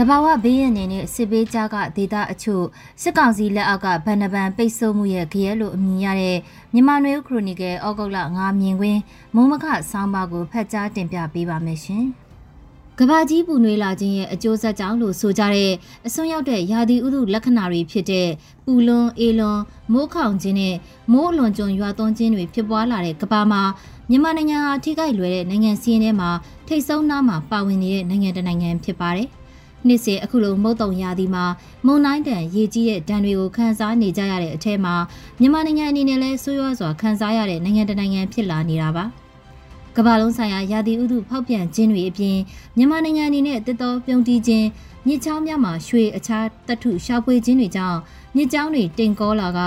တဘာဝဘေးရန်နေနဲ့စစ်ဘေးကြားကဒေသအချို့စစ်ကောင်စီလက်အောက်ကဗန်နဗန်ပိတ်ဆို့မှုရဲ့ကြရဲလို့အမည်ရတဲ့မြန်မာနွေခရိုနီကယ်ဩဂုတ်လ9မြင်ကွင်းမုံမခဆောင်းပါကိုဖတ်ကြားတင်ပြပေးပါမယ်ရှင်။ကဘာကြီးပူနွေးလာခြင်းရဲ့အကျိုးဆက်ကြောင့်လို့ဆိုကြတဲ့အစွန်းရောက်တဲ့ယာဒီဥဒုလက္ခဏာတွေဖြစ်တဲ့ပူလွန်အေလွန်မိုးခေါင်ခြင်းနဲ့မိုးအလွန်ကျွံရွာသွန်းခြင်းတွေဖြစ်ပွားလာတဲ့ကဘာမှာမြန်မာနိုင်ငံဟာထိခိုက်လွယ်တဲ့နိုင်ငံစီးရင်ထဲမှာထိတ်ဆုံးနားမှာပါဝင်နေတဲ့နိုင်ငံတစ်နိုင်ငံဖြစ်ပါတယ်။ နှစ်စဉ်အခုလိုမုတ်တုံရာသီမှာမုန်တိုင်းတန်ရေကြီးတဲ့ဒဏ်တွေကိုခန်းစားနေကြရတဲ့အထက်မှာမြန်မာနိုင်ငံအနေနဲ့လည်းဆိုးရွားစွာခန်းစားရတဲ့နိုင်ငံတနိုင်ငံဖြစ်လာနေတာပါကမ္ဘာလုံးဆိုင်ရာရာသီဥတုဖောက်ပြန်ခြင်းတွေအပြင်မြန်မာနိုင်ငံအနေနဲ့တစ်တော်ပြုံးတီးခြင်းမြစ်ချောင်းများမှာရွှေအခြားတထုရှာဖွေခြင်းတွေကြောင့်မြစ်ချောင်းတွေတင်ကောလာက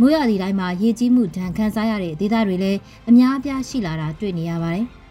မိုးရသည့်တိုင်းမှာရေကြီးမှုဒဏ်ခံစားရတဲ့ဒေသတွေလည်းအများအပြားရှိလာတာတွေ့နေရပါတယ်။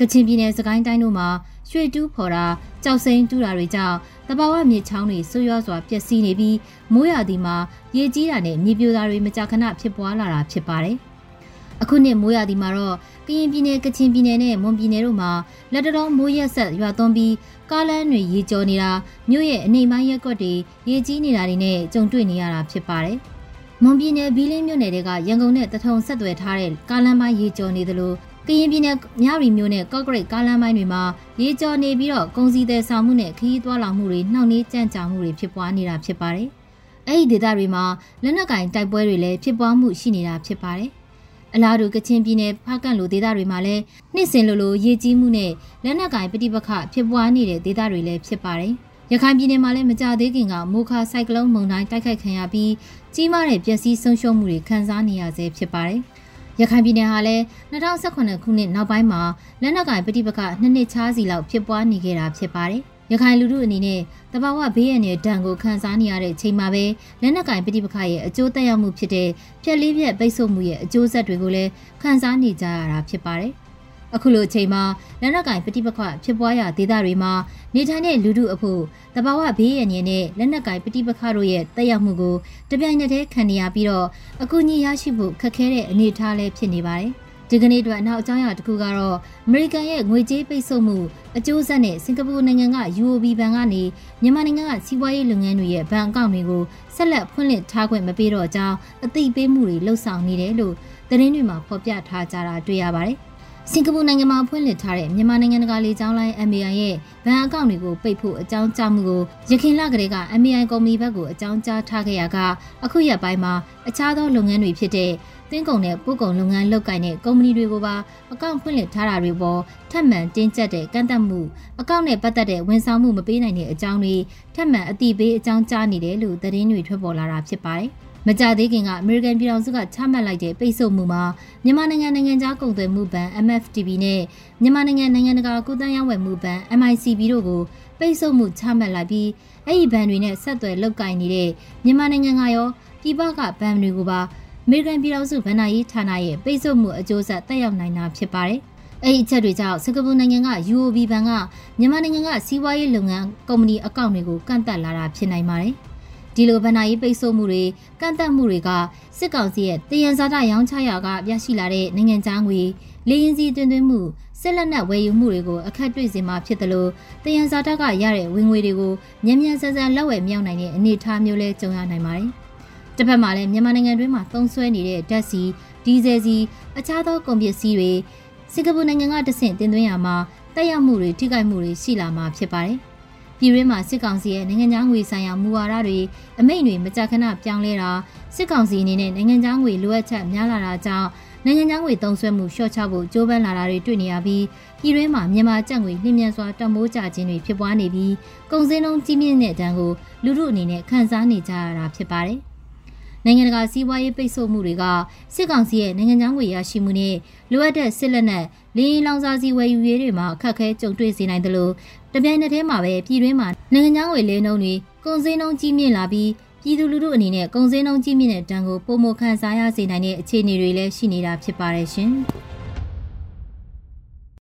ကချင်ပြည်နယ်စကိုင်းတိုင်းတို့မှာရွှေတူးဖော်တာကြောက်စိမ်းတူးတာတွေကြောင့်တဘာဝမြေချောင်းတွေဆွရွားစွာပျက်စီးနေပြီးမိုးရာသီမှာရေကြီးတာနဲ့မြေပြိုတာတွေမကြာခဏဖြစ်ပွားလာတာဖြစ်ပါတယ်။အခုနှစ်မိုးရာသီမှာတော့ကရင်ပြည်နယ်ကချင်ပြည်နယ်နဲ့မွန်ပြည်နယ်တို့မှာလက်တတော်မိုးရက်ဆက်ရွာသွန်းပြီးကားလမ်းတွေရေကျော်နေတာမြို့ရဲ့အနေပိုင်းရက်ကွက်တွေရေကြီးနေတာတွေနဲ့ကြုံတွေ့နေရတာဖြစ်ပါတယ်။မွန်ပြည်နယ်ဘီလင်းမြို့နယ်တွေကရန်ကုန်နဲ့တထုံဆက်သွယ်ထားတဲ့ကားလမ်းပိုင်းရေကျော်နေသလို ကရင်ပြည်နယ်မြရီမြို့နယ်ကော့ဂရိတ်ကားလမ်းပိုင်းတွေမှာရေကျော်နေပြီးတော့ကုန်စည်သည်ဆောင်မှုနဲ့ခရီးသွားလာမှုတွေနှောင့်နှေးကြန့်ကြာမှုတွေဖြစ်ပွားနေတာဖြစ်ပါတယ်။အဲ့ဒီဒေသတွေမှာလက်နက်ကင်တိုက်ပွဲတွေလည်းဖြစ်ပွားမှုရှိနေတာဖြစ်ပါတယ်။အလားတူကချင်ပြည်နယ်ဖားကန့်လိုဒေသတွေမှာလည်းနှစ်စဉ်လိုလိုရေကြီးမှုနဲ့လက်နက်ကင်ပဋိပက္ခဖြစ်ပွားနေတဲ့ဒေသတွေလည်းဖြစ်ပါတယ်။ရခိုင်ပြည်နယ်မှာလည်းမကြသေးခင်ကမိုခါဆိုင်ကလုန်းမုန်တိုင်းတိုက်ခိုက်ခံရပြီးကြီးမားတဲ့ပျက်စီးဆုံးရှုံးမှုတွေခံစားနေရဆဲဖြစ်ပါတယ်။ ရခိုင်ပြည်နယ်ဟာလည်း2018ခုနှစ်နောက်ပိုင်းမှာလက်နက်ကိုင်ပဋိပက္ခနှစ်နှစ်ချားစီလောက်ဖြစ်ပွားနေခဲ့တာဖြစ်ပါတယ်။ရခိုင်လူထုအနေနဲ့တဘာဝဘေးရန်ရဲ့ဒဏ်ကိုခံစားနေရတဲ့ချိန်မှာပဲလက်နက်ကင်ပဋိပက္ခရဲ့အကျိုးသက်ရောက်မှုဖြစ်တဲ့ဖြက်လေးပြက်ပိတ်ဆို့မှုရဲ့အကျိုးဆက်တွေကိုလည်းခံစားနေကြရတာဖြစ်ပါတယ်။ အခုလိုအချိန်မှာလက်နက်ကင်ပဋိပက္ခဖြစ်ပွားရာဒေသတွေမှာနေထိုင်တဲ့လူထုအဖို့တဘာဝဘေးရန်ရဲ့နဲ့လက်နက်ကင်ပဋိပက္ခတို့ရဲ့တက်ရောက်မှုကိုတပြိုင်နက်တည်းခံနေရပြီးတော့အကူအညီရရှိဖို့ခက်ခဲတဲ့အနေအထားလည်းဖြစ်နေပါတယ်။ဒီကနေ့အတွက်နောက်အကြောင်းအရာတစ်ခုကတော့အမေရိကန်ရဲ့ငွေကြေးပိတ်ဆို့မှုအကျိုးဆက်နဲ့စင်ကာပူနိုင်ငံက UOB ဘဏ်ကနေမြန်မာနိုင်ငံကစီးပွားရေးလုပ်ငန်းတွေရဲ့ဘဏ်အကောင့်တွေကိုဆက်လက်ဖွင့်လှစ်ထားခွင့်မပေးတော့ကြောင်းအသိပေးမှုတွေလှုံ့ဆော်နေတယ်လို့သတင်းတွေမှာဖော်ပြထားကြတာတွေ့ရပါတယ်။ စင်ကာပူနိုင်ငံမှာဖွင့်လှစ်ထားတဲ့မြန်မာနိုင်ငံတကာလေကြောင်းလိုင်း MAI ရဲ့ဘဏ်အကောင့်တွေကိုပိတ်ဖို့အကြောင်းကြားမှုကိုရခိုင်လကလေးက MAI ကုမ္ပဏီဘက်ကိုအကြောင်းကြားထားခဲ့ရကအခုရက်ပိုင်းမှာအခြားသောလုပ်ငန်းတွေဖြစ်တဲ့သင်းကုန်နဲ့ပို့ကုန်လုပ်ငန်းလုပ်ကိုင်တဲ့ကုမ္ပဏီတွေကိုပါအကောင့်ဖွင့်လှစ်ထားတာတွေပေါ်ထပ်မံတင်းကျပ်တဲ့ကန့်သက်မှုအကောင့်နဲ့ပတ်သက်တဲ့ဝန်ဆောင်မှုမပေးနိုင်တဲ့အကြောင်းတွေထပ်မံအတိပေးအကြောင်းကြားနေတယ်လို့သတင်းတွေထွက်ပေါ်လာတာဖြစ်ပါတယ်။ မကြသေးခင်ကအမေရိကန်ပြည်ထောင်စုကချမှတ်လိုက်တဲ့ပိတ်ဆို့မှုမှာမြန်မာနိုင်ငံနိုင်ငံသားကုန်သွယ်မှုဘဏ် MFTB နဲ့မြန်မာနိုင်ငံနိုင်ငံတကာကုသရေးဝယ်မှုဘဏ် MICB တို့ကိုပိတ်ဆို့မှုချမှတ်လိုက်ပြီးအဲ့ဒီဘဏ်တွေနဲ့ဆက်သွယ်လုပ်ကိုင်နေတဲ့မြန်မာနိုင်ငံကရောပြည်ပကဘဏ်တွေကိုပါအမေရိကန်ပြည်ထောင်စုဗဏ္ဍာရေးဌာနရဲ့ပိတ်ဆို့မှုအကျိုးဆက်တက်ရောက်နိုင်တာဖြစ်ပါတယ်။အဲ့ဒီအချက်တွေကြောင့်စင်ကာပူနိုင်ငံက UOB ဘဏ်ကမြန်မာနိုင်ငံကစီးပွားရေးလုပ်ငန်းကုမ္ပဏီအကောင့်တွေကိုကန့်သတ်လာတာဖြစ်နိုင်ပါတယ်။ ဒီလိုဗဏ္ဍာရေးပိတ်ဆို့မှုတွေကန့်သက်မှုတွေကစစ်ကောင်စီရဲ့တယံဇာတရောင်းချရာကပြရှိလာတဲ့နိုင်ငံခြားငွေလေရင်စီတွင်သွင်းမှုစစ်လက်နက်ဝယ်ယူမှုတွေကိုအခက်တွေ့စေမှာဖြစ်တယ်လို့တယံဇာတကရတဲ့ဝင်ငွေတွေကိုမြန်မြန်ဆန်ဆန်လက်ဝယ်မြောက်နိုင်တဲ့အနေအထားမျိုးလဲကြုံရနိုင်ပါတယ်။တစ်ဖက်မှာလည်းမြန်မာနိုင်ငံတွင်းမှာသုံးစွဲနေတဲ့ဓာတ်ဆီဒီဇယ်ဆီအခြားသောကုန်ပစ္စည်းတွေစင်ကာပူနိုင်ငံကတဆင့်တင်သွင်းရမှာတက်ရောက်မှုတွေထိခိုက်မှုတွေရှိလာမှာဖြစ်ပါတယ်။ ပြည်တွင်းမှာစစ်ကောင်စီရဲ့နိုင်ငံသားငွေဆိုင်ရာမူဝါဒတွေအမိန့်တွေမကြာခဏပြောင်းလဲတာစစ်ကောင်စီအနေနဲ့နိုင်ငံသားငွေလိုအပ်ချက်များလာတာကြောင့်နိုင်ငံသားငွေသုံးစွဲမှုလျှော့ချဖို့ကြိုးပမ်းလာတာတွေတွေ့နေရပြီးပြည်တွင်းမှာမြန်မာကျပ်ငွေနှင်းမြန်စွာတမိုးကျခြင်းတွေဖြစ်ပွားနေပြီးကုန်စည်နှုန်းကြီးမြင့်တဲ့တန်းကိုလူထုအနေနဲ့ခံစားနေကြရတာဖြစ်ပါတယ် နိုင်ငံတကာစီးပွားရေးပိတ်ဆို့မှုတွေကစစ်ကောင်စီရဲ့နိုင်ငံခြားငွေရရှိမှုနဲ့လိုအပ်တဲ့စစ်လက်နက်လင်းလောင်စာစီဝယ်ယူရေးတွေမှာအခက်အခဲကြုံတွေ့စေနိုင်တယ်လို့တပြိုင်နက်တည်းမှာပဲပြည်တွင်းမှာနိုင်ငံခြားငွေလဲနှုန်းတွေကုန်စည်နှုန်းကြီးမြင့်လာပြီးပြည်သူလူထုအနေနဲ့ကုန်စည်နှုန်းကြီးမြင့်တဲ့တန်ကိုပုံမခံစားရစေနိုင်တဲ့အခြေအနေတွေလည်းရှိနေတာဖြစ်ပါတယ်ရှင်။